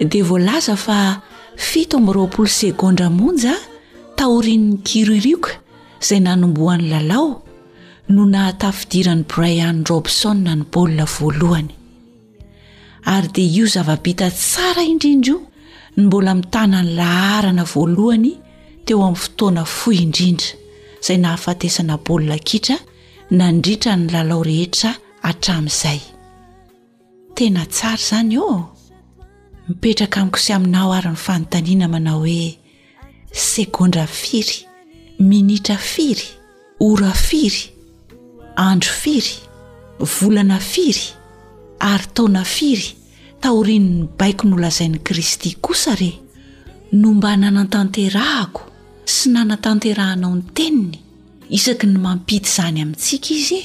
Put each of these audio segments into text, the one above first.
dia voalaza fa fito amby roapolo segondra monja taorian'ny kiririoka izay nanombohan'ny lalao no nahatafidiran'i Brian Robson ny baolina voalohany ary dia io zava-bita tsara indrindra io ny mbola mitana ny laharana voalohany teo amin'ny fotoana fohy indrindra izay nahafatesana baolina kitra nandritra ny lalao rehetra hatramin'izay Tena tsara izany ô! Mipetraka amiko sy aminao ary ny fanontaniana manao hoe segondra firy, minitra firy, ora firy, andro firy, volana firy ary taona firy taorian'ny baiko nolazain'i Kristy kosa re no mba nanantanterahako sy nanatanterahanao ny Teniny isaky ny mampita izany amintsika Izy e!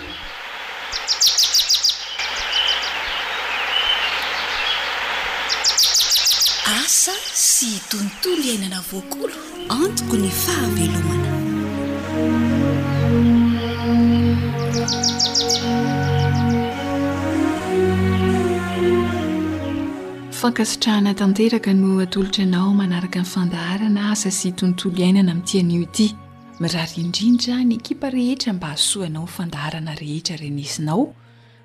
Asa sy tontolo iainana voakolo antoko ny fahavelomana. Fankasitrahana tanteraka no atolotra anao manaraka ny fandaharana Asa sy tontolo iainana amin'ity anio ity. Mirary indrindra ny ekipa rehetra mba hahasoanao ny fandaharana rehetra renesinao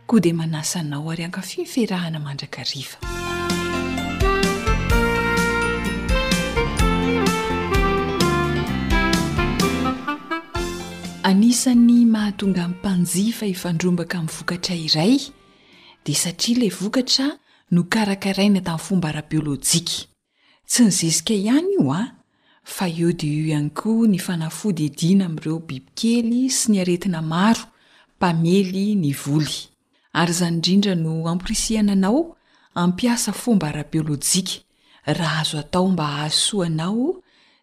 koa dia manasa anao ary hankafy ny fierahana mandrakariva. Anisan'ny mahatonga ny mpanjifa hifandrombaka amin'ny vokatra iray dia satria ilay vokatra nokarakaraina tamin'ny fomba ara-biolojika. Tsy ny zezika ihany io an, fa eo dia eo ihany koa ny fanafody iadiana amin'ireo bibikely sy ny aretina maro mpamely ny voly. Ary izany indrindra no amporisihana anao hampiasa fomba ara-biolojika raha azo atao mba hahasoa anao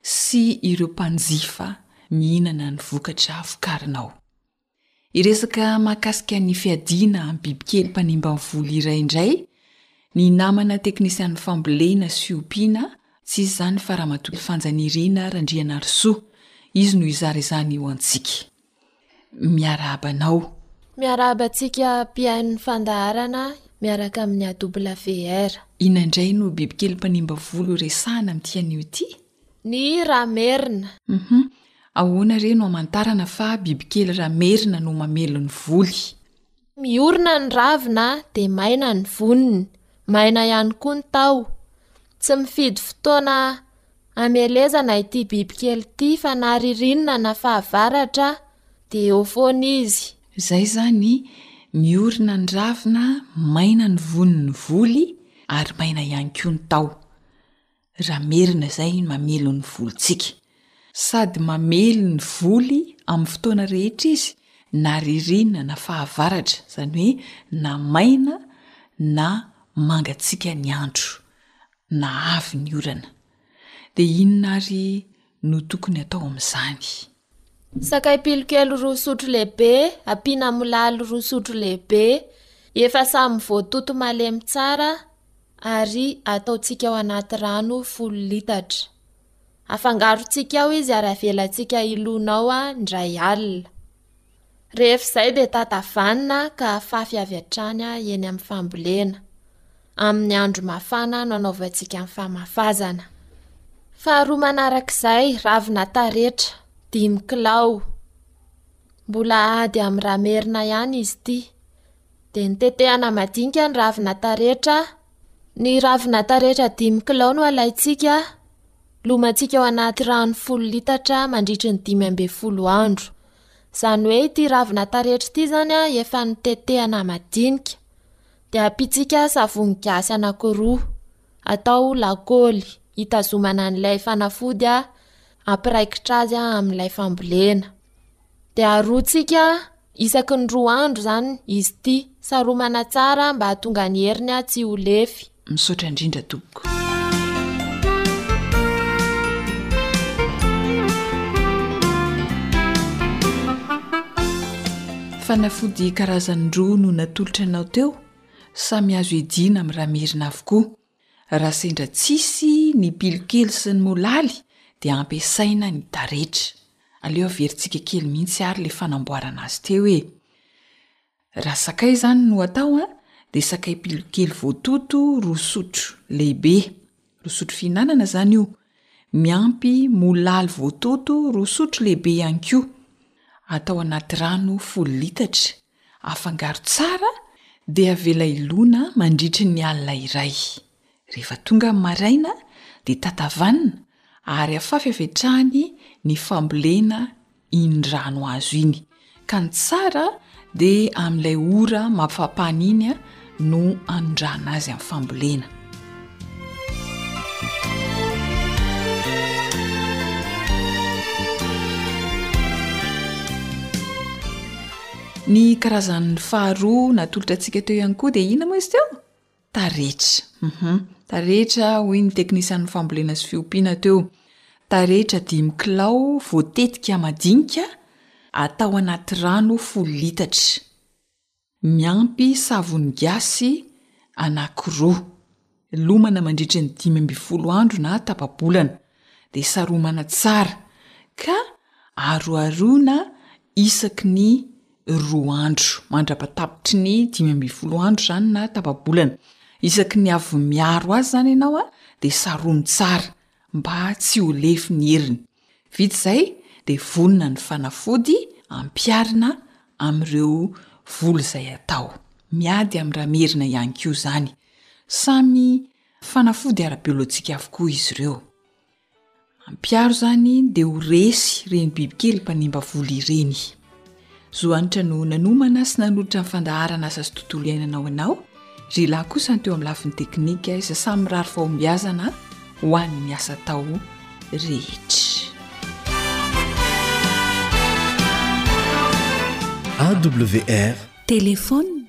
sy ireo mpanjifa mihinana ny vokatra vokarinao. Hiresaka mahakasika ny fiadiana amin'ny bibikely mpanimba voly iray indray ny namana teknisian'ny fambolena sy ompiana tsy iza izany fa Ramatoa Mpifanjanirina Randrianarisoa. Izy no hizara izany ho antsika. Miarahaba anao. Miarahaba antsika mpihaino ny fandaharana miaraka amin'ny AWR. Inona indray no bibikely mpanimba voly ho resahana amin'ity anio ity? Ny ra merina. Hum. Ahoana re no amantarana fa bibikely ra merina no mamely ny voly? Miorina ny ravina dia maina ny voniny, maina ihany koa ny taho. Tsy mifidy fotoana hamelezana ity bibikely ity fa na ririnina na fahavaratra dia eo foana izy. Izay izany, miorina ny ravina, maina ny vonin'ny voly ary maina ihany koa ny taho. raha merina izay ny mamely ny volontsika. Sady mamely ny voly amin'ny fotoana rehetra izy na ririnina na fahavaratra, izany hoe na maina na mangatsiaka ny andro, na avy ny orana. Dia inona ary no tokony atao amin'izany. Sakay pilokely roa sotro lehibe ampiana amin'ny laly roa sotro lehibe efa samy voatoto malemy tsara ary ataontsika ao anaty rano folo litatra. Afangarontsika ao izy ary avelantsika hilona ao indray alina. Rehefa izay dia tatavanina ka afafy avy hatrany eny amin'ny fambolena, amin'ny andro mafana no anaovantsika ny famafazana. Faharoa manarak'izay, ravina taretra, dimy kilao. Mbola ady amin'ny ramerina ihany izy ity, Dia notetehana madinika ny ravina taretra. Ny ravina taretra dimy kilao no alaintsika, lomantsika ao anaty rano folo litatra mandritry ny dimy ambin'ny folo andro. Izany hoe ity ravina taretra ity izany efa notetehana madinika. Dia ampiantsika savony gasy anankiroa, atao lakôly, hitazomana an'ilay fanafody hampiraikitra azy amin'ilay fambolena. Dia arotsika isaky ny roa andro izany izy ity. Saromana tsara mba hahatonga ny heriny tsy ho lefy. Misaotra indrindra tompoko. Fanafody karazany roa no natolotra anao teo, samy azo iadiana amin'ny raha merina avokoa. Raha sendra tsisy ny pilokely sy ny molaly dia ampiasaina ny taretra. Aleo averintsika kely mihitsy ary ilay fanamboarana azy teo e! Raha sakay izany no atao an, dia sakay pilokely voatoto roa sotro lehibe, roa sotro fihinanana izany io, miampy molaly voatoto roa sotro lehibe ihany koa, atao anaty rano folo litatra, Afangaro tsara dia avela hilona mandritry ny alina iray. Rehefa tonga ny maraina dia tatavanina ary afafy avy hatrany ny fambolena iny rano azo iny ka ny tsara dia amin'ilay ora mampifapana iny no anondrahana azy amin'ny fambolena. Ny karazan'ny faharoa natolotra antsika teo ihany koa dia inona moa izy teo? Taretra. Mhm. Taretra hoy ny teknisian'ny fambolena sy fiompiana teo. Taretra dimy kilao voatetika madinika atao anaty rano folo litatra. Miampy savony gasy anankiroa. Lomana mandritry ny dimy ambin'ny folo andro na tapa-bolana, dia saromana tsara, ka aroharoana isaky ny roa andro, mandra-patapitry ny dimy ambin'ny folo andro izany na tapa-bolana. Isaky ny avy miaro azy izany ianao dia sarony tsara mba tsy ho lefy ny heriny. Vita izay dia vonona ny fanafody ampiharina amin'ireo volo izay atao. Miady amin'ny rà merina ihany koa izany. Samy fanafody ara-biolojika avokoa izy ireo. Ampiharo izany dia ho resy ireny bibikely mpanimba volo ireny. Zo Hanitra no nanomana sy nanolotra ny fandaharana Asa sy Tontolo Iainana ho anao, ry lahy kosa ny teo amin'ny lafiny teknika izay samy mirary fahombiazana ho an'ny asa atao rehetra. AWR Téléphone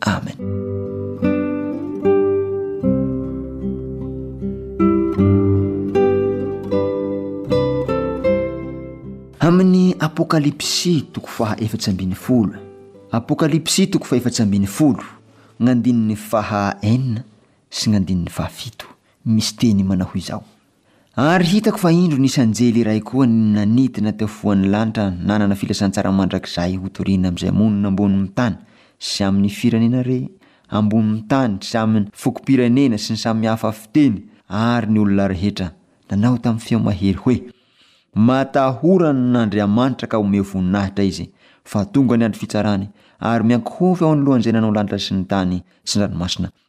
Amen. amin'ny apokalypsy toko faha efatra ambin'ny folo apokalypsy toko faha efatra ambin'ny folo nandininy faha enina sy nandininy fahafito misy teny manao ho izao Ary hitako fa indro nisy anjely iray koa nanidina teo foan'ny lanitra nanana filazantsara mandrakizay hotorina amin'izay monina ambonin'ny tany sy amin'ny firenena re ambonin'ny tany sy amin'ny fokom-pirenena sy ny samy hafa fiteny ary ny olona rehetra nanao tamin'ny feo mahery hoe, Matahorana an'Andriamanitra ka omeo voninahitra izy, fa tonga ny andro fitsarany, ary miankohoka eo anoloan'izay nanao lanitra sy ny tany sy ny ranomasina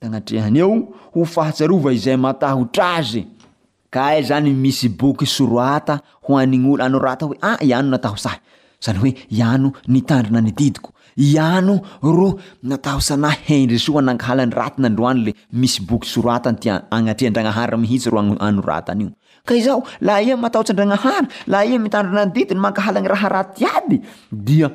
Tanatrehany eo ho fahatsiarova izay matahotra azy. Ka hay zany misy boky sorata ho an'igny olo anorata hoe ah iano natahosa ahy, zany hoe iano nitandrina ny didiko, iano ro natahosa anahy hendry soa nankahala ny raty nandroany le misy boky sorata ty agnatrehan-dragnahary mihitsy ro anoratany io. Ka izaho laha iha matahots'Andragnahary, laha iha mitandrina ny didiny mankahala gny raha raty iaby dia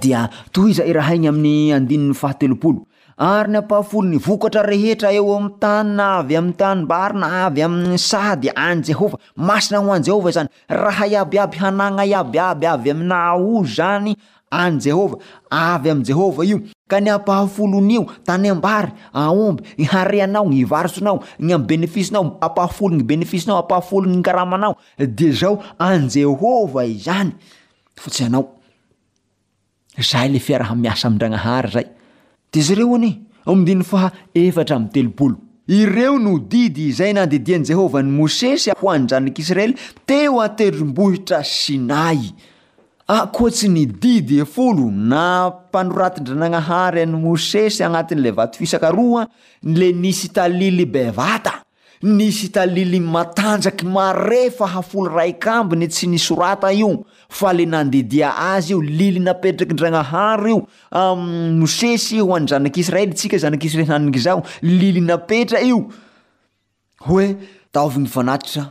Dia tohiza irahainy amin'ny andininy fahatelopolo. Ary ny ampahafolon'ny vokatra rehetra eo amin'ny tany na avy amin'ny tanimbary na avy amin'ny saha dia an'i Jehovah. Masina ho an'i Jehovah izany. Raha iabiaby hanagna iabiaby avy aminà aho izany an'i Jehovah, avy amin'i Jehovah io. Ka ny ampahafolon'io, tanimbary, aomby, ny harenao, ny varosinao, ny amin'ny benefisinao, ampahafolon'ny benefisinao, ampahafolon'ny karamanao, dia izao, an'i Jehovah izany, fa tsy anao. Zay le fiaraha-miasa amin-dragnahary zay. Dia zareo anie ao amin'ny diny faha efatra amby telopolo. Ireo no didy izay nandidian'i Jehovah an'i Mosesy ho an'ny zanak'Israely teo an-tendrombohitra Sinay. Ankoatry ny didy folo nampanoratin-dRagnahary an'i Mosesy agnatin'ilay vato fisaka roa, le nisy talily bevata Nisy talily matanjaky mare fahafolo raika ambiny tsy nisorata io fa le nandidia azy io, lily napetraky Ndragnahary io, am, Mosesy ho an'ny zanak'Israely, tsika zanak'Israely haningizaho, lily napetra io hoe taovy ny fanatitra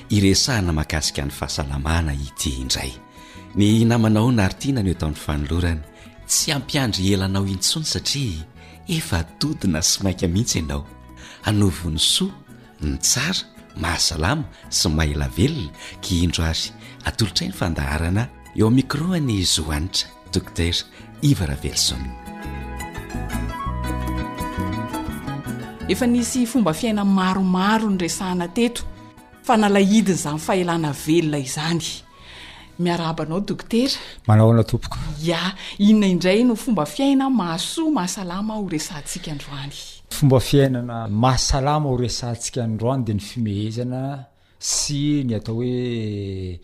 Hiresahana mahakasika ny fahasalamana ity indray. Ny namanao Nartina no eto amin'ny fanolorana. Tsy hampiandry ela anao intsony satria efa dodona sy maika mihitsy ianao. Hanovo ny soa, ny tsara, mahasalama sy maha-ela velona ki indro ary atolotray ny fandaharana eo amin'ny micro an'i Zo Hanitra, Dokotera Iva Ravelison. Efa nisy fomba fiaina maromaro niresahana teto. fanalahidin'izany fahelana velona izany. Miarahaba anao dokotera. Manahoana tompoko? Ya, inona indray no fomba fiaina mahasoa mahasalama ho resahantsika androany? Fomba fiainana mahasalama ho resahantsika androany dia ny fimehezana sy ny atao hoe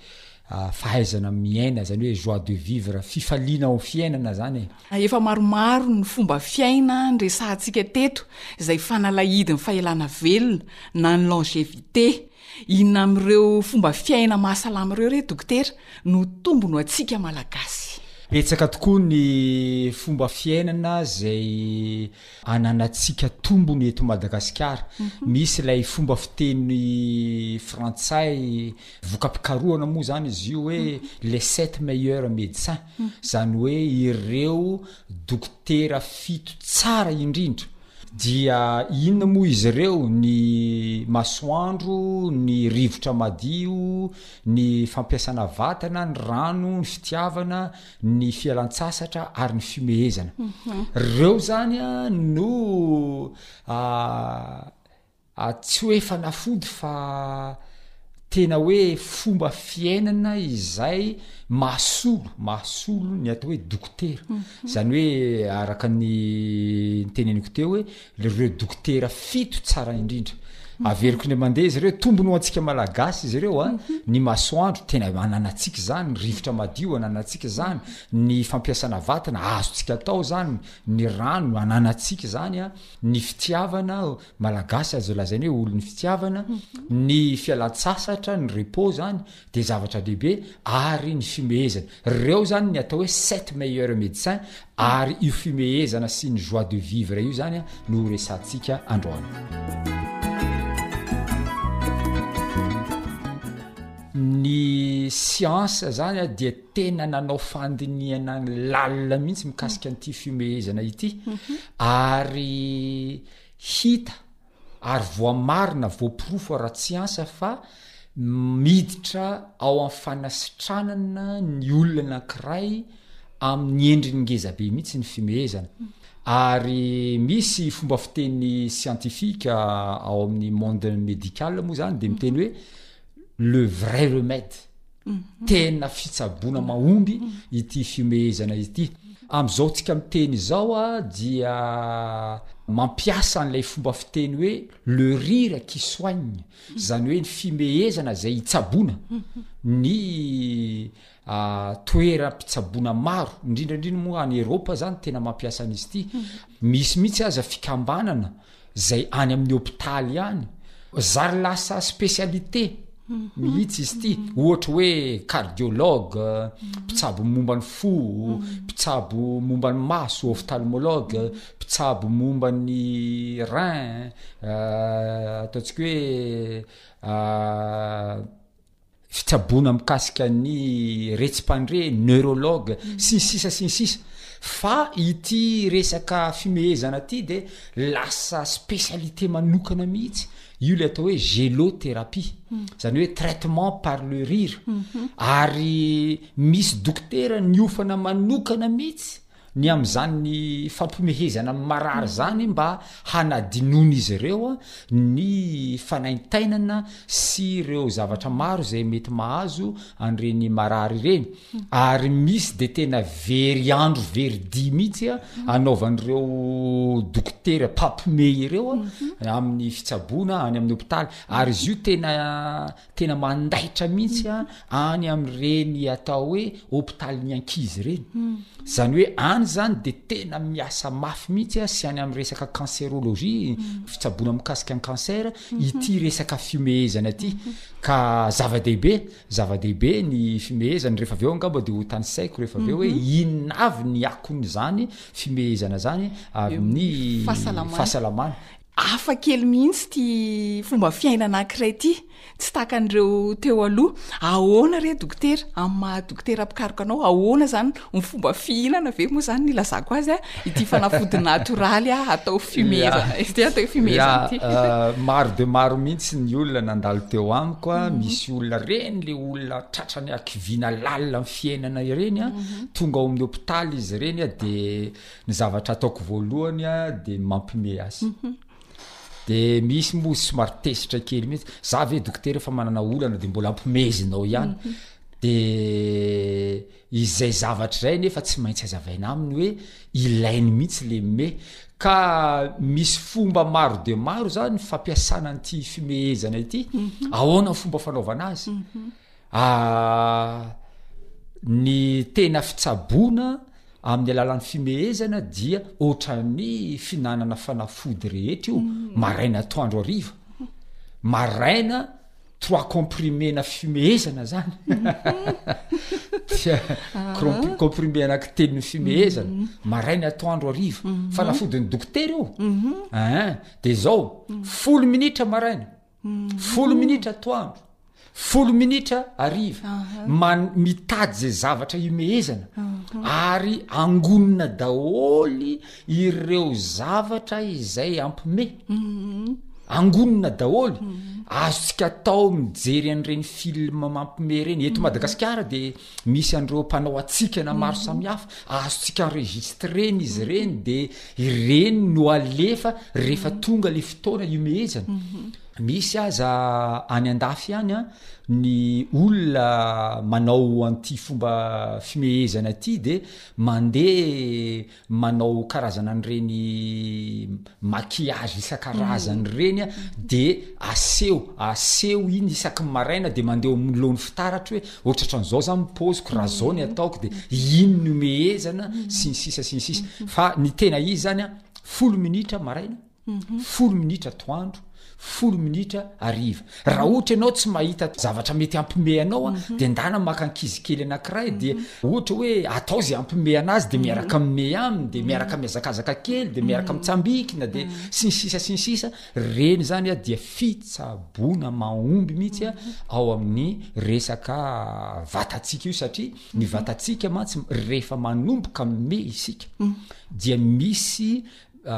fahaizana miaina zany hoe joie de vivre, fifaliana ao fiainana zany e. Efa maromaro ny fomba fiaina nresahantsika teto izay fanalahidin'ny fahelana velona na ny longevité. Inona amin'ireo fomba fiaina mahasalama ireo re Dokotera no tombony ho antsika Malagasy? Betsaka tokoa ny fomba fiainana izay ananantsika tombony eto Madagasikara. Misy ilay fomba fiteny frantsay Voka-pikarohana moa izany izy io hoe les sept meilleurs médecins, izany hoe ireo dokotera fito tsara indrindra. Dia inona moa izy ireo? Ny masoandro, ny rivotra madio, ny fampiasana vatana, ny rano, ny fitiavana, ny fialan-tsasatra ary ny fimehezana. Ireo izany no A, Tsy hoe fanafody fa tena hoe fomba fiainana izay mahasolo, mahasolo ny atao hoe dokotera. Izany hoe araka ny niteneniko teo hoe ireo dokotera fito tsara indrindra. Averiko indray mandeha izy ireo, tombony ho antsika Malagasy izy ireo a, ny masoandro tena ananantsika izany, ny rivotra madio ananantsika izany, ny fampiasana vatana azontsika atao izany, ny rano ananantsika izany a, ny fitiavana, malagasy azo lazaina hoe olon'ny fitiavana ny fialan-tsasatra ny repos zany de zavatra lehibe ary ny fimehezana reo zany ny atao hoe sept meilleur médecin ary io fimehezana sy ny joie de vivre io zany a no ho resantsika androany ny siansa zany a dia tena nanao fandinihana lalina mihitsy mikasika an'ity fimehezana ity mhm. ary Hita ary voamarina, voaporofo ara-tsiansa fa miditra ao amin'ny fanasitranana ny olona anankiray amin'ny endriny ngeza be mihitsy ny fimehezana. Ary misy fomba fiteny siantifika ao amin'ny monde médical moa izany dia miteny hoe le vrai remède. tena fitsaboana mahomby ity fihomehezana ity am'izao tsika miteny izao a dia mampiasa an'ilay fomba fiteny hoe le rire qui soigne zany hoe ny fimehezana zay hitsaboana ny toeram-pitsaboana maro indrindraindrindra moa any Eropa zany tena mampiasa an'izy ity misy mihitsy aza fikambanana Zay any amin'ny hopitaly any. Zary lasa spécialité mihitsy izy ity. Ohatra hoe cardiologue, mpitsabo momba ny fo, mpitsabo momba ny maso, ophtalmologue, mpitsabo momba ny rein, ataontsika hoe fitsaboana mikasika ny retsi-pandre, neurologue, sy ny sisa sy ny sisa. Fa ity resaka fimehezana ity dia lasa spécialité manokana mihitsy. Io le atao hoe gelotherapie. Zany hoe traitement par le rire. Ary misy dokotera niofana manokana mihitsy. Ny amin'izany fampihomehezana amin'ny marary izany mba hanadinoan'izy ireo ny fanaintainana sy ireo zavatra maro izay mety mahazo an'ireny marary ireny. Ary misy dia tena very andro very dia mihitsy anaovan'ireo dokotera mpampihomehy ireo amin'ny fitsaboana any amin'ny hopitaly. Ary izy io tena. tena mandaitra mihitsy a any am'ireny atao hoe hopitalin'ny ankizy ireny hmm. zany hoe any zany de tena miasa mafy mihitsy a sy any am'ny resaka cancerologie hmm. fitsaboana mikasika ny cancer hmm. ity resaka fimehezana ty ka zava-dehibe zava-dehibe ny fimehezany rehefa avy eo angamba de ho tany saiko rehefa avy eo hoe inona avy ny akon'izany fimehezana zany amin'ny fahasalamana Hafa kely mihitsy ity fomba fiaina anankiray ity, tsy tahaka an'ireo teo aloha. Ahoana re dokotera, amin'ny maha dokotera mpikaroka anao, ahoana izany ny fomba fihinana ve moa izany no ilazako azy, ity fanafody natoraly atao fumezana ity, atao hoe fumezana ity? Maro dia maro mihitsy ny olona nandalo teo amiko, mhm. misy olona ireny ilay olona tratran'ny hakiviana lalina amin'ny fiainana ireny, mhm. tonga ao amin'ny hopitaly izy ireny dia Ny zavatra ataoko voalohany a de mampime azy de misy moa somary tezitra kely mihitsy za ve dokotera efa manana olana de mbola ampimezinao ihany de izay zavatra izay nefa tsy maintsy azavaina aminy hoe ilainy mihitsy le me ka misy fomba maro de maro zany fampiasana an'ity fimehezana ity ahoana ny fomba fanaovana azy Aah! Ny tena fitsaboana amin'ny alalan'ny fimehezana dia ohatran'ny fihinanana fanafody rehetra io, maraina atoandro hariva, maraina trois comprimena fimehezana zany dia crom- comprimé anaky telon'ny fimehezana, maraina atoandro hariva, fanafodin'ny dokotera io, eeh, de zao, folo minitra maraina. folo minitra toandro folo minitra ariva mitady zay zavatra imehezana ary angonina daholy ireo zavatra izay ampime mhm. angonina daholy mhm. azotsika atao mijery an'ireny filma mampime reny eto mhm. madagasikara de Misy an'ireo mpanao hatsikana maro mhm. samihafa, azontsika enregistrer-na izy mhm. ireny de ireny no alefa rehefa mhm. tonga le fotoana imehezana. Misy aza any an-dafy ihany a, ny olona manao an'ity fomba fimehezana ity de mandeha manao karazana an'ireny maquillage isan-karazany ireny a, dia aseho aseho iny isaky ny maraina dia mandeha eo anoloan'ny fitaratra hoe ohatratran'izao zany ny paoziko raha zao ny ataoko dia iny no imehezana sy ny sisa sy ny sisa fa ny tena izy zany a folo minitra maraina folo minitra atoandro, folo minitra hariva. Raha ohatra ianao tsy mahita zavatra mety hampimehy anao, dia ndana maka ankizy kely anankiray, dia ohatra hoe atao izay hampimehy anazy, dia miaraka mimehy aminy, dia miaraka mihazakazaka kely, dia miaraka mitsambikina, dia sy ny sisa sy ny sisa. Ireny izany dia fitsaboana mahomby mihitsy ao amin'ny resaka vatantsika io, satria ny vatantsika mantsy rehefa manomboka mimehy isika dia misy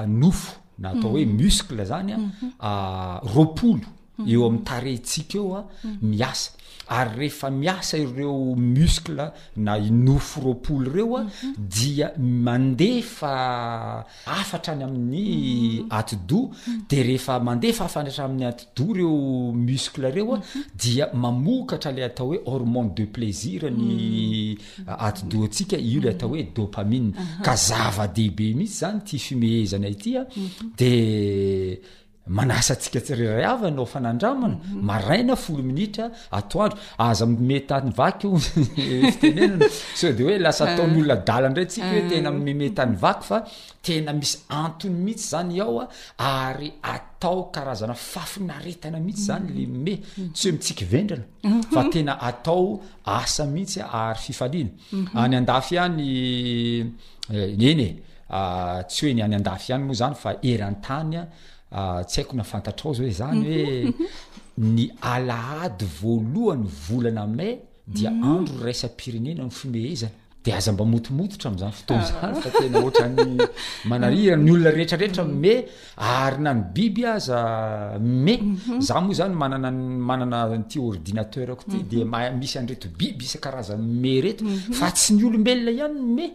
nofo na atao hoe mhm. muscle zany a mhm. ah, roapolo mhm. eo amin'ny tarehintsika eo a miasa ary rehefa miasa ireo muscle na inofo roapolo ireo a dia mandefa afatra any amin'ny atidoha de rehefa mandefa afanatra amin'ny atidoha reo muscle reo a dia mamokatra le atao hoe hormone de plaisir ny atidohantsika io le atao hoe dopamine ka zava-dehibe mihitsy zany ty fimehezana ity a de manasa antsika tsirairay avy anao fanandramana mhm. maraina folo minitra atoandro aza mimetany vaky o fitenenana sao de hoe lasa ah. ataon'olona adala indray tsika hoe ah. tena mimetany vaky fa tena misy antony mihitsy zany ao a ary atao karazana fafinaretana mihitsy zany le me mhm. tsy hoe mitsiky vendrana fa mhm. tena atao asa mihitsy ary fifaliana mhm. any andafy ihany eh, nene ah, tsy hoe ny any andafy ihany moa zany fa eran-tany ah, tsy haiko na fantatrao zao hoe zany hoe mhm. ny alahady voalohany volana mai dia andro raisam-pirenena ny fimehezana Dia aza mba motomototra amin'izany fotoana izany fa tena ohatran'ny manarihana ny olona rehetra rehetra mhm. me ary na ny biby aza me mhm. za moa zany manana manana an'ity ordinateur ko ty mhm. dia ma misy an'ireto biby isan-karazany me reto fa tsy ny olombelona ihany me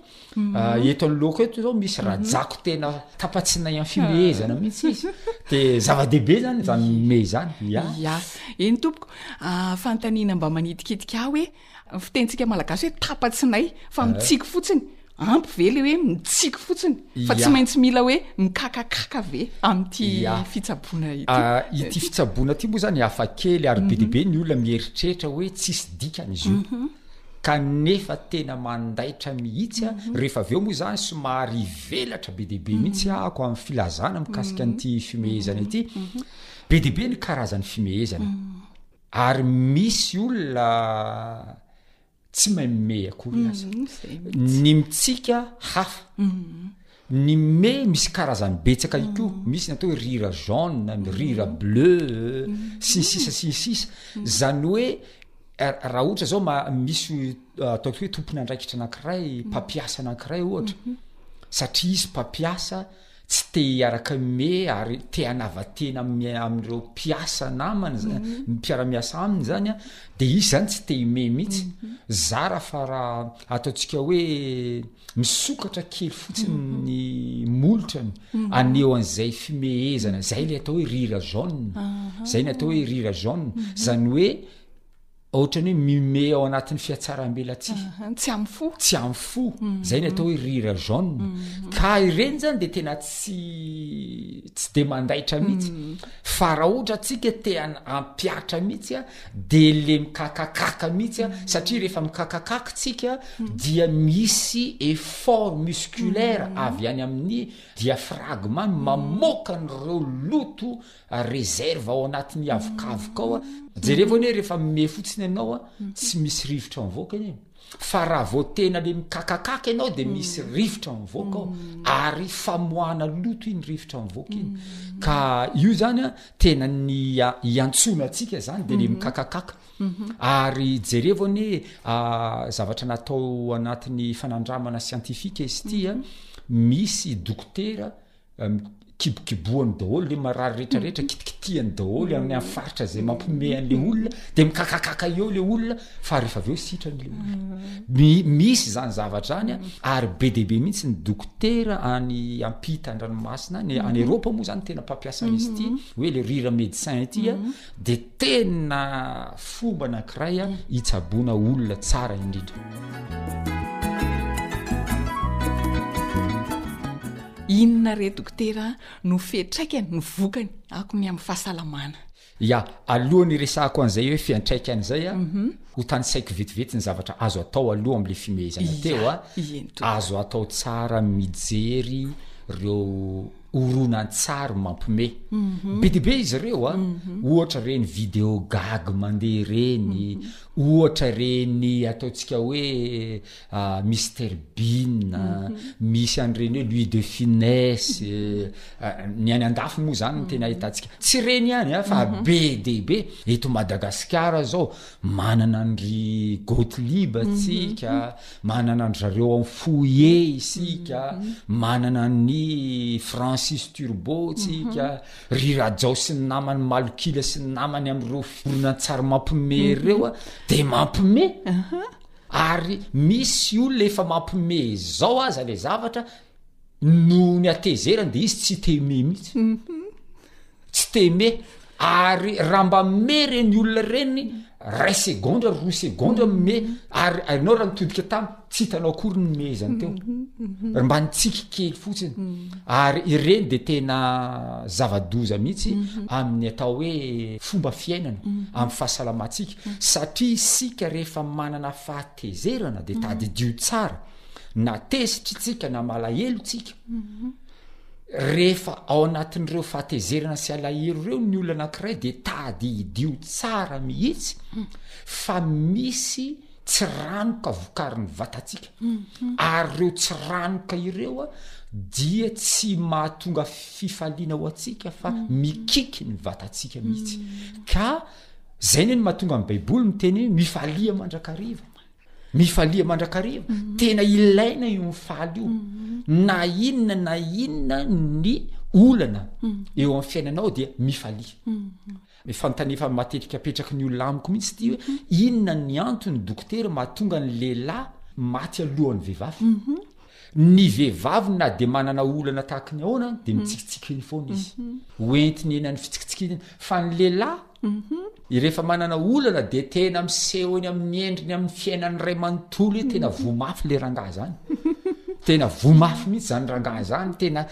ah, eto an'loako eto zao misy rajako tena tapatsinay an fimehezana mihitsy izy de zava-dehibe zany zany me zany ya ya eny tompoko ah, fantanina mba manitikitika aho hoe Ny fitenintsika malagasy hoe tapa-tsinay fa mitsiky fotsiny, ampy ve le hoe mitsiky fotsiny fa tsy maintsy mila hoe mikakakaka ve amin'ity fitsaboana ity? Ah, ity fitsaboana ity moa zany hafa kely ary be dia mhm. be ny olona mieritreritra hoe tsisy dikany izy io. Mhm. Kanefa tena mandaitra mihitsy a, mhm. rehefa avy eo moa zany somary ivelatra be dia be mihitsy ahako amin'ny filazana mikasika an'ity fimehezana ity. Be dia be ny karazan'ny fimehezana. Ary misy olona tsy mahay mimehy akory aza. Mhm, izay mihitsy. Ny mitsika hafa. Mhm. Ny me misy karazany betsaka ihany koa. Mhm. Misy ny atao hoe rira jaune, ny rira bleu, sy ny sisa sy ny sisa. Izany hoe er, raha ohatra zao ma- misy ah, ataoko hoe tompon'andraikitra anankiray, mpampiasa anankiray ohatra. Satria izy mpampiasa tsy te hiaraka mme ary te hanava tena mme amin'ireo mpiasa namany za- mpiara-miasa aminy zany a de izy zany tsy te hime mihitsy zara fa raha ataontsika hoe misokatra kely fotsiny ny molotrany aneo an'izay fimehezana zay le atao hoe rire jaune zay ny atao hoe rire jaune zany hoe Ohatrany hoe mume ao anatin'ny fiatsarambelatsihy. Ahan, tsy amin'ny fo. Tsy amin'ny fo. Mm. Zay ny atao hoe rire jaune. Mm. Ka ireny zany de tena tsy tsy de mandaitra mihitsy. Mm. Fa raha ohatra atsika te hampiatra mihitsy a de le mikakakaka mihitsy a mm. satria rehefa mikakakaka tsika mm. dia misy effort musculaire mm. avy any amin'ny diaphragme mm. mamoaka an'ireo loto Reserve ao anatin'ny havokavoka ao a, jerevo anie rehefa mimehy fotsiny ianao a, tsy misy rivotra mivoaka anie, fa raha vao tena le mikakakaka ianao de misy rivotra mivoaka ao, ary famoahana loto iny rivotra mivoaka iny, ka io zany a tena ny ia- iantsoana antsika zany de le mikakakaka, ary jerevo anie zavatra natao anatin'ny fanandramana scientifique izy ity a, misy dokotera kibokibohany daholo le marary rehetra rehetra kitikitihany daholo amin'ny amin'ny faritra zay mampiomehy an'le olona de mikakakaka eo le olona fa rehefa avy eo sitrany le olona mi- misy zany zavatra any a ary be dia be mihitsy ny dokotera any ampita an-dranomasina any any eropa moa zany tena mpampiasa an'izy ity hoe le rira médecin ity a dia tena fomba anankiray hitsaboana olona tsara indrindra. Inona re dokotera no fiantraikany no vokany ako ny amin'ny fahasalamana? Ya, alohan'ny hiresahako an'izay hoe fiantraikany izay, mhm. ho tanisaiko vetivety ny zavatra azo atao aloha amin'ilay fimehezana teo. Azo atao tsara mijery ireo horonantsary mampime mhm. be diabe izy ireo a mhm. ohatra ireny video gagy mandeha ireny mhm. ohatra ireny ataontsika hoe ah, mister bin misy an'ireny hoe louis de finesse eh, ah, ny any an-dafo moa zany no tena hitantsika tsy ireny ihany a fa be diabe eto madagasikara zao Manana an ry Gottlieb tsika, manana an-dry zareo ao amin'ny Fouillé isika, manana an'i Francis Turbo tsika, ry Rajao sy ny namany, Malokila sy ny namany amin'ireo horonantsary mampiomehy ireo a, dia mampiomehy, ary misy olona efa mampiomehy izao aza ilay zavatra, Noho ny hatezerany dia izy tsy te himehy mihitsy. Tsy te himehy. Ary raha mba mimehy ireny olona ireny, ray segondra, roa segondra mimehy, ary ianao raha nitodika taminy, tsy hitanao akory ny mehezany teo. Ry mba nitsiky kely fotsiny. Ary ireny dia tena zava-doza mihitsy amin'ny atao hoe fomba fiainana, amin'ny fahasalamantsika. Satria isika rehefa manana fahatezerana dia tadidio tsara. na tezitry tsika na malahelo tsika rehefa ao anatin'ireo fahatezerana sy alahero ireo ny olona anankiray de tady idio tsara mihitsy fa misy tsy ranoka vokarin'ny vatatsika mhm. ary ireo tsy ranoka ireo a dia tsy mahatonga fifaliana ho antsika fa mhm. mikiky ny vatatsika mihitsy mhm. ka zay ny ny mahatonga ny baiboly ny teny hoe mifalia mandrakariva mifalia mandrakariva tena ilaina io mifaly io na inona na inona ny olana eo amin'ny fiainanao dia mifalia fantanefa matetika apetraky ny olona amiko mihitsy ty hoe inona ny antony dokotera mahatonga ny lehilahy maty alohan'ny vehivavy ny vehivavy na dia manana olana tahaka ny ahoana dia mitsikitsiky ny foana izy hoentiny eny an'ny fitsikitsikiana fa ny lehilahy Rehefa manana olana dia tena miseho eny amin'ny endriny amin'ny fiainany iray manontolo hoe tena voa mafy le rangaha zany. Tena voa mafy mihitsy zany rangaha zany, tena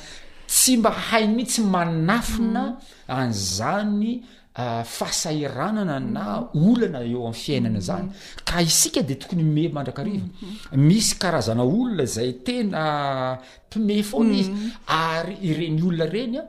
tsy mba hainy mihitsy manafina an'izany ah, fahasahiranana na olana eo amin'ny fiainana zany. Ka isika dia tokony mimehy mandrakariva. Misy karazana olona izay tena mpimehy foana izy ary ireny olona ireny ah,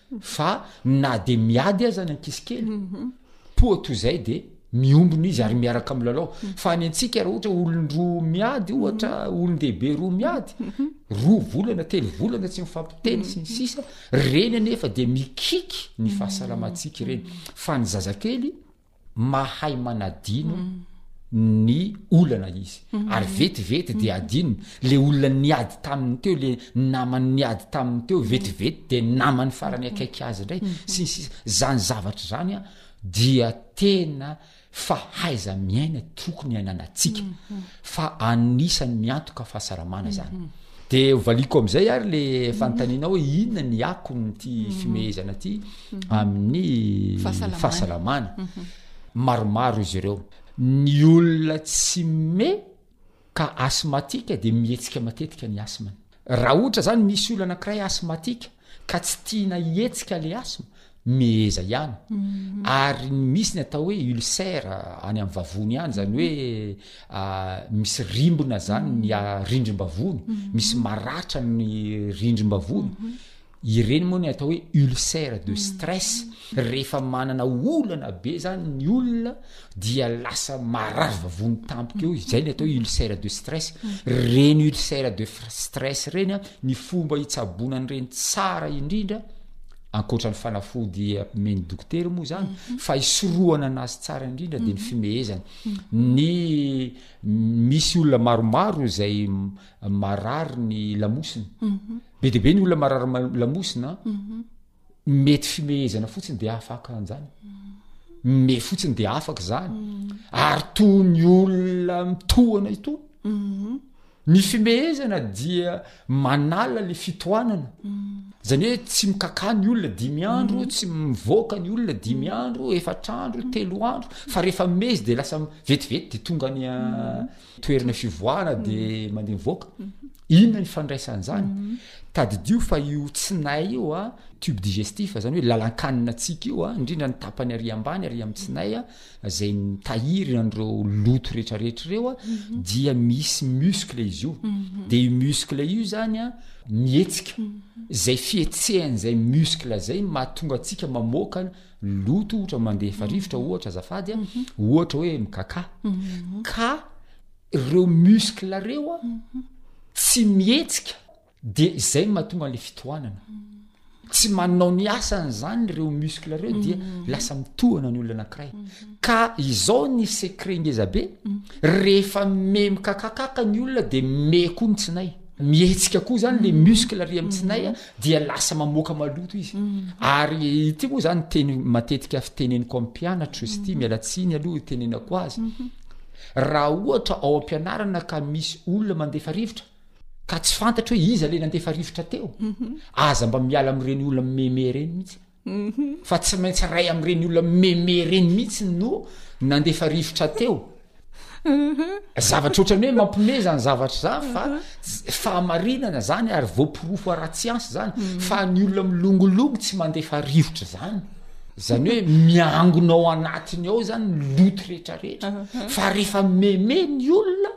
fa na dia miady aza ny ankizy kely poa toy izay dia miombona izy ary miaraka milalao fa any antsika raha ohatra olon-droa miady ohatra olon-dehibe roa miady roa volana telo volana tsy mifampiteny sy ny sisa reny anefa dia mikiky ny fahasalamantsika ireny fa ny zazakely mahay manadino ny olana izy ary vetivety dia adinony le olona niady taminy teo le namany niady taminy teo vetivety de namany farany akaiky azy indray sy ny sisa zany zavatra zany a dia tena fahaiza miaina tokony ainanatsika fa anisany miantoka fahasaramana zany mhm. de hovaliako am'izay ary le mhm. fanontanianao hoe inona ny akony ty mhm. fimehezana ty amin'ny fahasalamana maromaro izy ireo ny olona tsy me ka asmatika de mihetsika matetika ny asmany Raha ohatra zany misy olona anakiray asthmatique ka tsy tiana hihetsika le asthme, miheza ihany. Ary misy ny atao hoe ulcère any amin'ny vavony any, zany hoe misy rimbona zany ny rindrim-bavony, misy maratra ny rindrim-bavony. Ireny moa ny atao hoe ulcère de stress, rehefa manana olana be zany ny olona dia lasa marary vavony tampoka eo, izay ny atao hoe ulcère de stress. Reny ulcère de stress reny a, ny fomba hitsaboana an'ireny tsara indrindra, ankoatra ny fanafody omen'ny dokotera moa zany, mhm. fa hisorohana anazy tsara indrindra dia ny mhm. fimehezana. Mhm. Ny misy olona maromaro izay marary ny lamosina. Be dia be ny olona marary lamosina mety fimehezana fotsiny dia afaka an'izany me fotsiny dia afaka izany ary toa ny olona mitohana ito ny fimehezana dia manala le fitohanana zany hoe tsy mikaka ny olona dimy andro tsy mivoaka ny olona dimy andro efatrandro telo andro fa rehefa mezy dia lasa vetivety dia tonga any toerana fivoahana de mandeha mivoaka inona ny fandraisana zany tadidio fa io tsinay io a tube digestif zany hoe lalan-kanina tsika io a indrindra ny tapany ary ambany ary amin'ny tsinay a zay mitahiry an'ireo loto rehetrarehetra ireo a dia misy muscle izy io de io muscle io zany a mihetsika zay fihetsehan'izay muscle zay mahatonga antsika mamoaka loto ohatra mandefa rivotra ohatra azafady a mhm. ohatra hoe mikaka mhm. ka reo muscle reo a mhm. tsy mihetsika de zay mahatonga an'le fitohanana tsy manao ny asany zany reo muscle reo dia lasa mitohana ny olona anakiray ka izao ny secret ngezabe rehefa me mikakakaka ny olona de me koa ny tsinay mihetsika koa zany le muscle ry am'tsinay a dia lasa mamoaka maloto izy ary ity moa zany teny matetika fiteneniko am pianatro izy ty mialatsiny aloha itenenako azy mhm. raha ohatra ao ampianarana ka misy olona mandefa rivotra ka tsy fantatra hoe iza le nandefa rivotra teo mhm. aza mba miala am'ireny olona meme reny mihitsy fa tsy maintsy ray am'ireny olona meme reny mihitsy no nandefa rivotra teo zavatra ohatrany hoe mampime zany zavatra zany fa fahamarinana zany ary voaporofo ara-tsiansy zany mm. fa ny olona milongolongo tsy mandefa rivotra zany zany hoe miangonao anatiny ao zany loto rehetrarehetra fa rehefa meme ny olona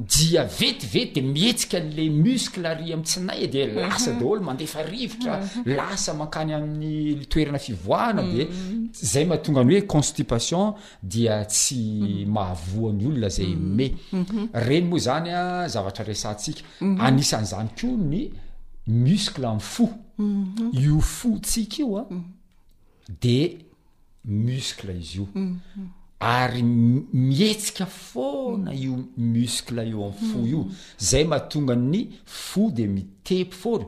dia vetivety dia mihetsika an'ilay muscle ary amin'ny tsinay dia mhm. lasa daholo mandefa rivotra mhm. lasa mankany amin'ny toerana fivoahana dia mhm. zay mahatonga ny hoe constipation dia tsy mahavoan'ny olona zay me reny moa zany a zavatra resantsika anisan'izany koa ny muscle amin'ny fo io fotsika io a dia muscle izy io ary mihetsika foana io muscle io am fo io zay mahatonga ny fo de mitepy foana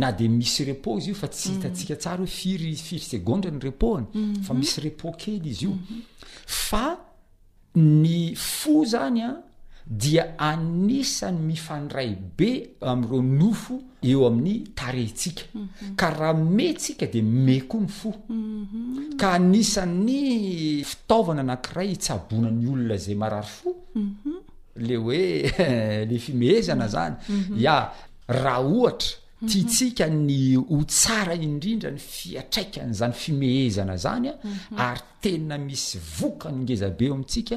na de misy repos izy io fa tsy hitatsika tsara hoe firy firy segondra ny repos-ny fa misy repos kely izy io fa Ny fo izany dia anisan'ny mifandray be amin'ireo nofo eo amin'ny tarehintsika. Ka raha me tsika dia me koa ny fo. Ka anisan'ny fitaovana anankiray hitsaboana ny olona izay marary fo le hoe le fimehezana zany. Ya, raha ohatra tiantsika ny ho tsara indrindra ny fiatraikan'izany fimehezana izany ary tena misy vokany ngeza be eo amintsika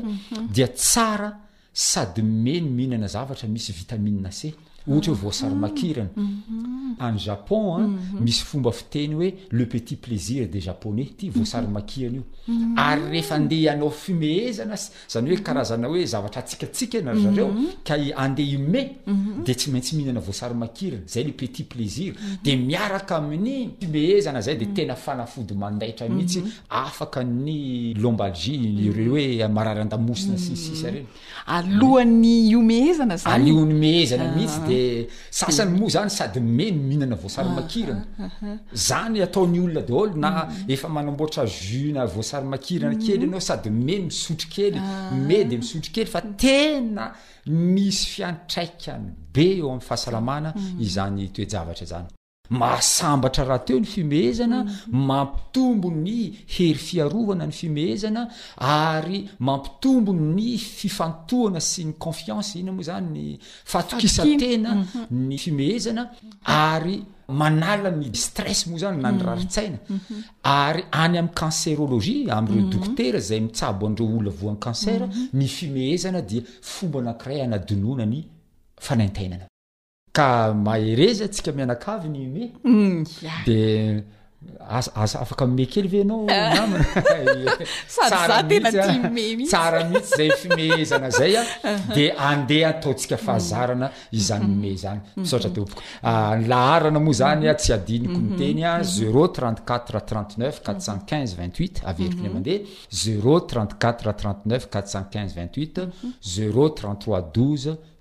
dia tsara sady me ny mihinana zavatra misy vitamine C ohatra hoe voasary mm. makirana mm-hmm. any Japon a mm-hmm. misy fomba fiteny hoe le petit plaisir des japonais ty voasary mm-hmm. makirana io ary rehefa ndeha ianao fumehezana Zany hoe karazana hoe zavatra atsikatsika na ry zareo ka i andeha i Mai dia tsy maintsy mihinana voasary makirina, zay le petit plaisir, dia miaraka amin'ny fimehezana zay dia tena fanafody mandaitra mihitsy, afaka ny lombalgie, ireo hoe marary an-damosina sy ny sisa reny. Alohan'ny hihomehezana zany? Alohan'ny hihomehezana mihitsy dia. Sasany moa zany sady mey no mihinana voasary makirana. Zany ataon'ny olona daholo na efa manamboatra jus na voasary makirana kely ianao sady mey misotro kely, mey de misotro kely fa tena misy fiantraikany be eo amin'ny fahasalamana izany toe-javatra izany. Mahasambatra rahateo ny fimehezana, mampitombo ny hery fiarovana ny fimehezana ary mampitombo ny fifantohana sy ny confiance, inona moa izany ny fatokisan-tena ny fimehezana ary manala ny stress moa izany na ny rarin-tsaina ary any amin'ny cancerologie amin'ireo dokotera izay mitsabo an'ireo olona voan'ny cancer ny fimehezana dia fomba anankiray hanadinoana ny fanaintainana. ka mahereza tsika mianakavy ny me de aza afaka mime kely ve anao nama tsara mihitsy zay fimehezana zay a de andeha ataontsika fahazarana izany me zany misaotra tompoko ah, ny laharana moa zany a tsy adiniko ny mhm. teny a mhm. zero trente quatre trente neuf quatre cent quinze vingt huit averiko ny mhm. mandeha zero trente quatre trente neuf quatre cent quinze vingt huit zero trente trois douze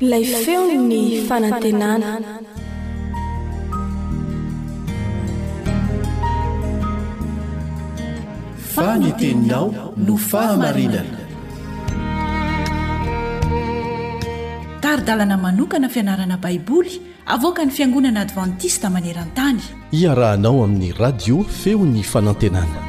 Ilay feon'ny fanantenana. Fa ny teninao no fahamarinana. Tari-dalana manokana fianarana Baiboly. Avoakan'ny Fiangonana Advantista maneran-tany. Iarahanao amin'ny Radio Feon'ny Fanantenana.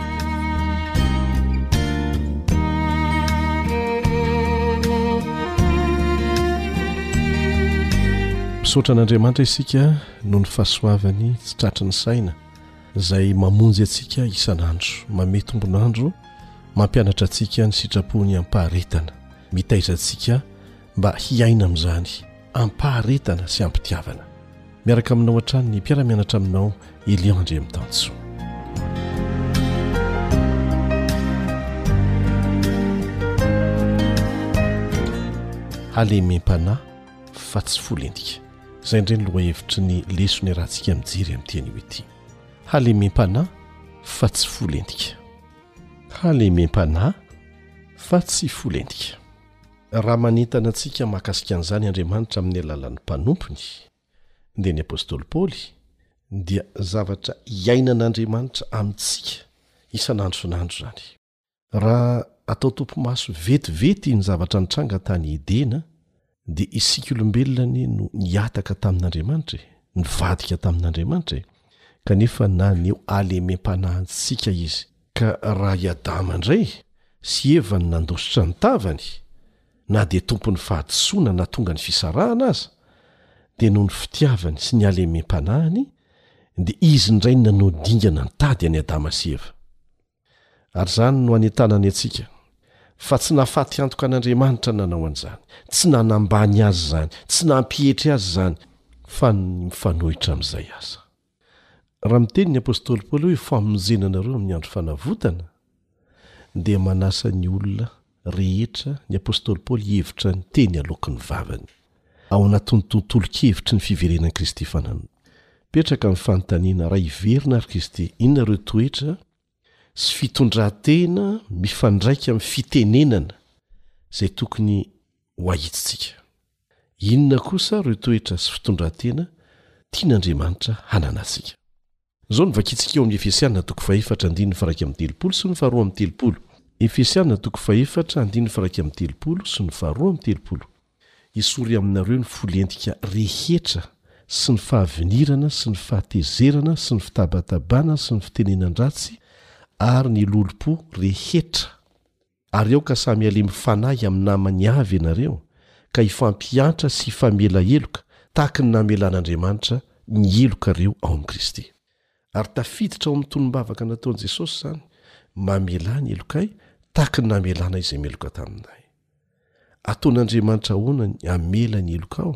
Misaotra an'Andriamanitra isika noho ny fahasoavany tsy tratry ny saina izay mamonjy antsika isan'andro, mamehy tombon'andro, mampianatra antsika ny sitrapony am-paharetana, mitaiza antsika mba hiaina amin'izany ampaharetana sy ampitiavana. Miaraka aminao hatrany ny mpiara-mianatra aminao Elion Andriamitansoa. Halemem-panahy fa tsy fo lentika. Izay indray ny lohahevitry ny lesona iarahantsika mijery amin'ity anio ity. Halemem-panahy fa tsy fo lentika. Halemem-panahy fa tsy fo lentika. Raha manentana antsika mahakasika an'izany Andriamanitra amin'ny alalan'ny mpanompony, dia ny apostoly Paoly dia zavatra iainan'Andriamanitra amintsika isan'andron'andro izany. Raha atao topimaso vetivety iny zavatra nitranga tany Edena, dia isika olombelona anie no nihataka tamin'Andriamanitra e, nivadika tamin'Andriamanitra e, kanefa naneho halemem-panahy antsika Izy. Ka raha i Adama indray sy Eva no nandositra ny tavany, na dia tompon'ny fahadisoana natonga ny fisarahana aza, dia noho ny fitiavany sy ny halemem-panahiny dia izy indray no nanao dingana nitady an'i Adama sy Eva. Ary izany no anentanany antsika, fa tsy nahafaty antoka an'Andriamanitra ny nanao an'izany, tsy nanambany azy izany, tsy nampietry azy izany, fa ny mifanohitra amin'izay aza. Raha miteny ny apostoly Paoly hoe famonjena anareo amin'ny andro fanavotana, dia manasa ny olona rehetra ny apostoly Paoly hihevitra ny teny aloaky ny vavany, ao anatin'ny tontolon-kevitry ny fiverenan'i Kristy fananana. Petraka ny fanontaniana, Raha hiverina àry Kristy, inona ireo toetra, sy fitondran-tena mifandraika amin'ny fitenenana izay tokony ho ahitsitsika. Inona kosa ireo toetra sy fitondran-tena tian'Andriamanitra hananantsika? Izao no vakintsika ao amin'ny Efesiana toko fahefatra andininy faraika amin'ny telopolo sy ny faharoa amby telopolo. Efesiana toko fahefatra andininy faraika amin'ny telopolo sy ny faharoa amby telopolo. Hisory aminareo ny folentika rehetra sy ny fahavinirana sy ny fahatezerana sy ny fitabatabana sy ny fitenenan-dratsy ary ny lolompo rehetra. Ary aoka samy halemy fanahy amin'ny namany avy ianareo ka hifampihantra sy hifamela heloka tahaka ny namelan'Andriamanitra ny heloka reo ao amin'i Kristy. Ary tafiditra ao amin'ny tonom-bavaka nataon'i Jesosy izany, Mamelà ny helokay tahaka ny namelànay izay meloka taminay. Ataon'Andriamanitra ahoana ny hamela ny helokao?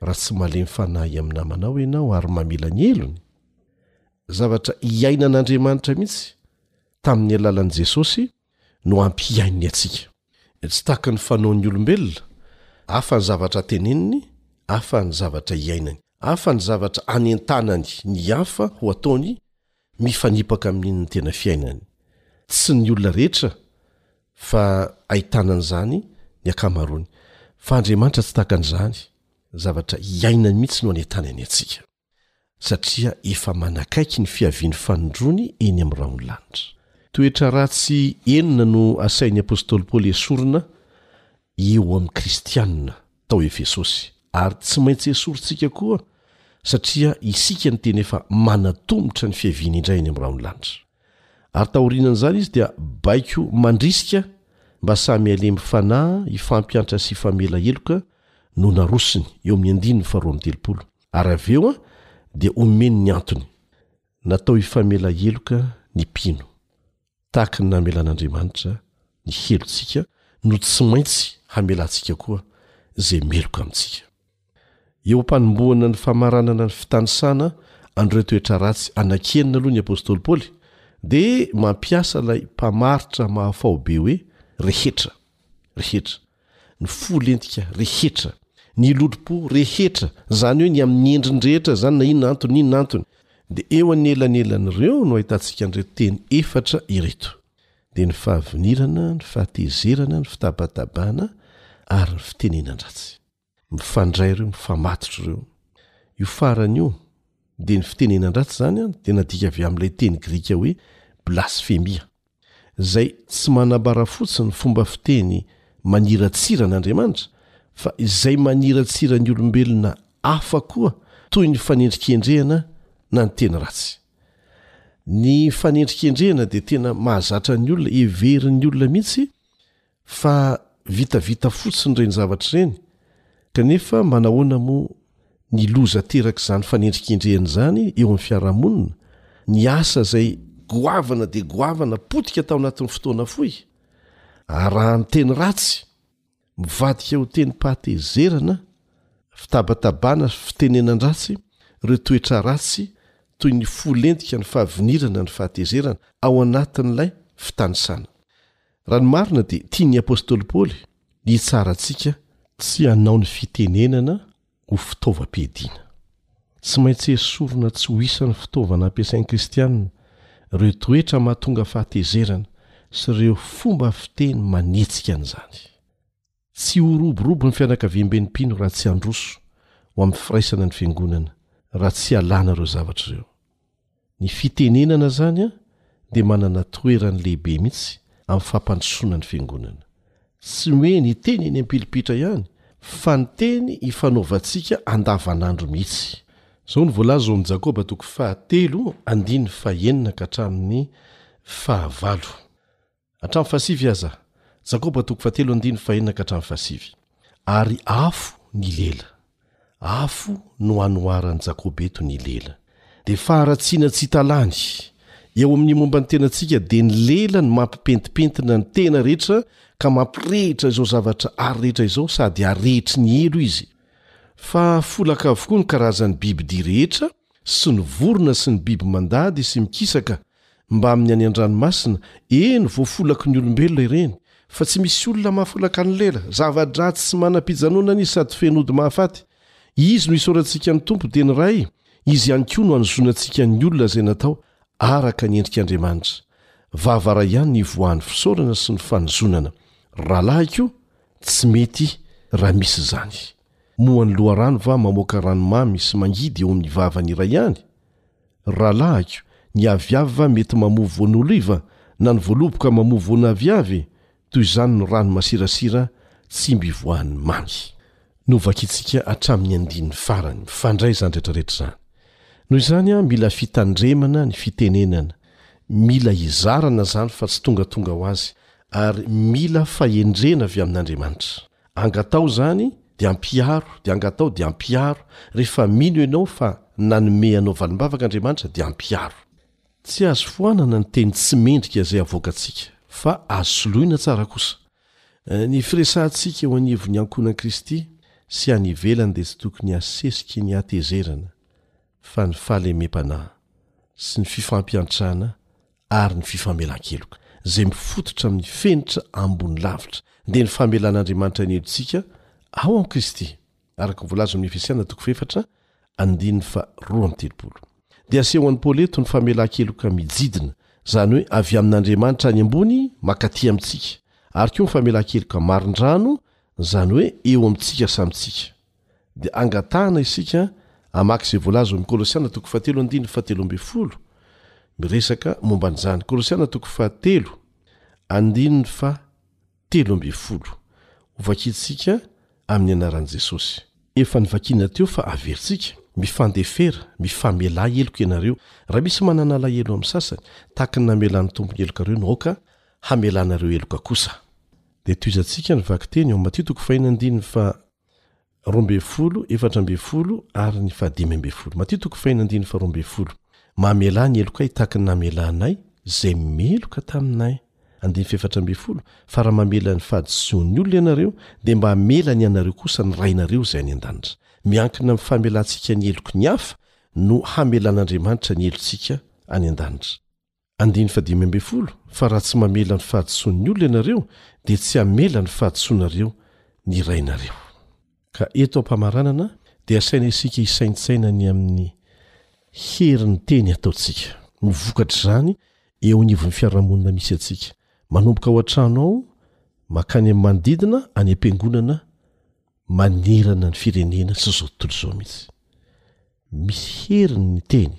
Raha tsy malemy fanahy amin'ny namanao ianao ary mamela ny helony? Zavatra iainan'Andriamanitra mihitsy tamin'ny alalan'i Jesosy no ampihaininy antsika. Tsy tahaka ny fanaon'ny olombelona, hafa ny zavatra teneniny, hafa ny zavatra iainany, hafa ny zavatra anentanany ny hafa ho ataony mifanipaka amin'iny tena fiainany. Tsy ny olona rehetra fa ahitana an'izany ny ankamaroany. Fa Andriamanitra tsy tahaka an'izany, zavatra iainany mihitsy no anentanany antsika. Satria efa manakaiky ny fiavian'ny fanindroany eny amin'ny rahon'ny lanitra. Toetra ratsy enina no asain'ny apostoly Paoly esorina eo amin'ny Kristianina tao Efesosy, ary tsy maintsy esorintsika koa satria isika no tena efa manatomotra ny fiaviany indray any amin'ny rahon'ny lanitra. Ary taorianan'izany izy dia baiko mandrisika mba samy halemy fanahy hifampiantra sy hifamela heloka no narosony eo amin'ny andininy faharoa amby telopolo, ary avy eo dia omeny ny antony natao hifamela heloka ny mpino. Tahaka ny namelan'Andriamanitra ny helotsika no tsy maintsy hamelantsika koa izay meloka amintsika. Eo am-panombohana ny famaranana ny fitanisana an'ireo toetra ratsy anankienina aloha ny apostoly Paoly dia mampiasa ilay mpamaritra mahafaobe hoe rehetra. Rehetra. ny fo lentika rehetra, ny lolompo rehetra, izany hoe ny amin'ny endriny rehetra izany na inona antony na inona antony, dia eo anelanelan'ireo no ahitantsika an'ireo teny efatra ireto, dia ny fahavinirana, ny fahatezerana, ny fitabatabana ary ny fitenenan-dratsy. Mifandray ireo mifamatotra ireo. Io farany io dia ny fitenenan-dratsy izany dia nadika avy amin'ilay teny grika hoe blasfemia, izay tsy manambara fotsiny ny fomba fiteny maniratsira an'Andriamanitra fa izay maniratsira ny olombelona hafa koa toy ny fanendrikendrehana na ny teny ratsy. Ny fanendrikendrehana dia tena mahazatra ny olona, heverin'ny olona mihitsy Fa vitavita fotsiny ireny zavatra ireny, kanefa manahoana moa ny loza aterak'izany fanendrikendrehana izany eo amin'ny fiarahamonina, ny asa izay goavana dia goavana potika tao anatin'ny fotoana fohy? Arahan'ny teny ratsy, mivadika ho tenim-pahatezerana, fitabatabana sy fitenenan-dratsy ireo toetra ratsy toy ny fo lentika ny fahavinirana ny fahatezerana ao anatin'ilay fitanisana. Raha ny marina dia tian'ny apostoly Paoly hitsara antsika tsy hanao ny fitenenana ho fitaovam-piadiana. Tsy maintsy esorina tsy ho isan'ny fitaovana ampiasain'ny Kristianina ireo toetra mahatonga fahatezerana sy ireo fomba fiteny manetsika an'izany. Tsy ho roborobo ny fianakaviamben'ny mpino raha tsy handroso ho amin'ny firaisana ny Fiangonana, raha tsy alàna ireo zavatra ireo. Ny fitenenana izany dia manana toerany lehibe mihitsy amin'ny fampandrosoana ny Fiangonana. Tsy hoe ny teny eny am-pilipitra ihany, fa ny teny ifanaovantsika andavanandro mihitsy. Izao no voalaza ao amin'ny Jakoba toko fahatelo andininy fahenina ka hatramin'ny fahavalo. Hatramin'ny fahasivy aza. Jakoba toko fahatelo andininy fahenina ka hatramin'ny fahasivy. Ary afo ny lela. Afo no anoharan'i Jakoba eto ny lela. Dia faharatsiana tsy hita lany. Eo amin'ny momba ny tenantsika dia ny lela no mampipentipentina ny tena rehetra ka mampirehitra izao zavatra ary rehetra izao sady arehetry ny helo izy. Fa folaka avokoa ny karazan'ny bibidia rehetra sy ny vorona sy ny biby mandady sy mikisaka mbamin'ny any an-dranomasina, eny, voafolako ny olombelona ireny, fa tsy misy olona mahafolaka an'lela, zava-dratsy sy manam-pijanonana izy sady feno ody mahafaty. Izy no isaorantsika ny Tompo, dia ny Ray, Izy ihany koa no hanozoana antsika ny olona izay natao araka ny endrik'Andriamanitra. Vava iray ihany no ivoahan'ny fisaorana sy ny fanozonana. Rahalahiko, tsy mety raha misy izany. Moa ny loharano va mamoaka rano mamy sy mangidy eo amin'ny vavany iray ihany? Rahalahiko, ny aviavy va mety mamoa voan'oliva na ny voaloboka mamoa voana aviavy? Toy izany ny rano masirasira tsy mby voan'ny mamy. Novakintsika hatramin'ny andininy farany. Mifandray izany rehetra rehetra izany. Noho izany, mila fitandremana ny fitenenana. Mila hizarana izany fa tsy tongatonga ho azy, ary mila fahendrena avy amin'Andriamanitra. Angataho izany dia ampiharo, dia angataho dia ampiharo, rehefa mino ianao fa nanome anao valim-bavaka Andriamanitra dia ampiharo. Tsy azo foanana ny teny tsy mendrika izay avoakantsika, fa azo soloina tsara kosa. Ny firesahantsika eo anivon'ny ankohonan'i Kristy sy any ivelany dia tsy tokony hasesiky ny hatezerana, fa ny fahalemem-panahy sy ny fifampiantrana ary ny fifamelan-keloka, izay mifototra amin'ny fenitra ambony lavitra, dia ny famelan'Andriamanitra ny helotsika ao amin'i Kristy, araka ny voalaza ao amin'ny Efesiana toko fahefatra andininy faharoa amby telopolo. Dia asehon'i Paoly eto ny famelan-keloka mijidina, izany hoe avy amin'Andriamanitra any ambony mankaty amintsika, ary koa ny famelan-keloka marindrano, izany hoe eo amintsika samintsika. dia angatahana isika hamaky izay voalaza ao amin'ny Kolosiana toko fahatelo andininy fahatelo ambin'ny folo miresaka momba an'izany. Kolosiana toko fahatelo andininy fahatelo ambin'ny folo. Hovakintsika amin'ny anaran'i Jesosy. Efa novakiana teo fa averintsika, Mifandefera, mifamelà heloka ianareo. Raha misy manana alahelo amin'ny sasany, tahaka ny namelan'ny Tompo ny helokareo no aoka hamelanareo heloka kosa. Dia tohizantsika ny vakiteny ao amin'ny Matio toko faheno andininy faha. roa ambin'ny folo, efatra ambin'ny folo ary ny fahadimy ambin'ny folo. Matio toko fahina andiny faharoa ambin'ny folo. Mamelà ny helokay tahaky ny namelà anay izay meloka taminay. Andiny fahefatra ambin'ny folo, Fa raha mamela ny fahadisoan'ny olona ianareo, dia mba hamela ny anareo kosa ny Rainareo izay any an-danitra. Miankina amin'ny famelantsika ny heloky ny hafa no hamelan'Andriamanitra ny helotsika any an-danitra. Andiny fahadimy ambin'ny folo, Fa raha tsy mamela ny fahadisoan'ny olona ianareo, dia tsy hamela ny fahadisoanareo ny Rainareo. Ka eto am-pamaranana dia asaina isika hisaintsaina ny amin'ny herin'ny teny ataontsika. Ny vokatr'izany eo anivon'ny fiarahamonina misy antsika, manomboka ao an-trano ao mankany amin'ny manodidina any am-piangonana manerana ny firenena sy izao tontolo izao mihitsy. Misy heriny ny teny.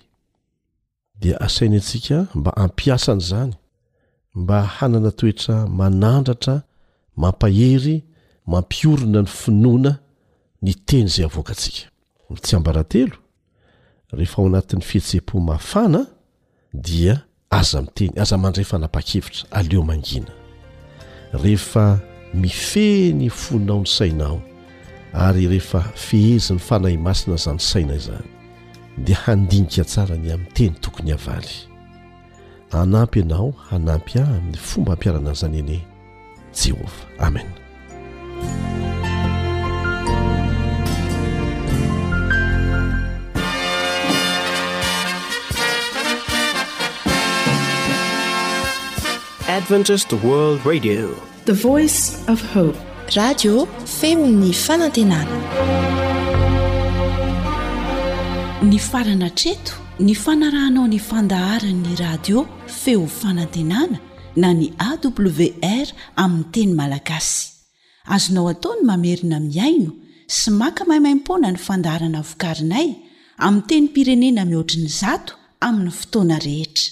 dia asainy antsika mba hampiasa an'izany mba hanana toetra manandratra mampahery mampiorina ny finoana ny teny izay avoakantsika. Ny tsiambaratelo, rehefa ao anatin'ny fihetseham-po mafana dia aza miteny, aza mandray fanapahan-kevitra, aleo mangina. Rehefa mifehy ny fonao ny sainao ary rehefa fehezin'ny Fanahy Masina izany saina izany, dia handinika tsara ny amin'ny teny tokony havaly. Hanampy anao hanampy ahy amin'ny fomba ampiharana an'izany anie Jehovah. Amen. Adventist World Radio The voice of hope. Radio feo ny fanantenana. Nifarana hatreto ny fanarahanao ny fandaharan'ny radio feo fanantenana na ny AWR amin'ny teny malagasy. Azonao atao ny mamerina mihaino sy maka maimaimpoana ny fandaharana vokarinay amin'ny tenim-pirenena mihoatry ny zato amin'ny fotoana rehetra.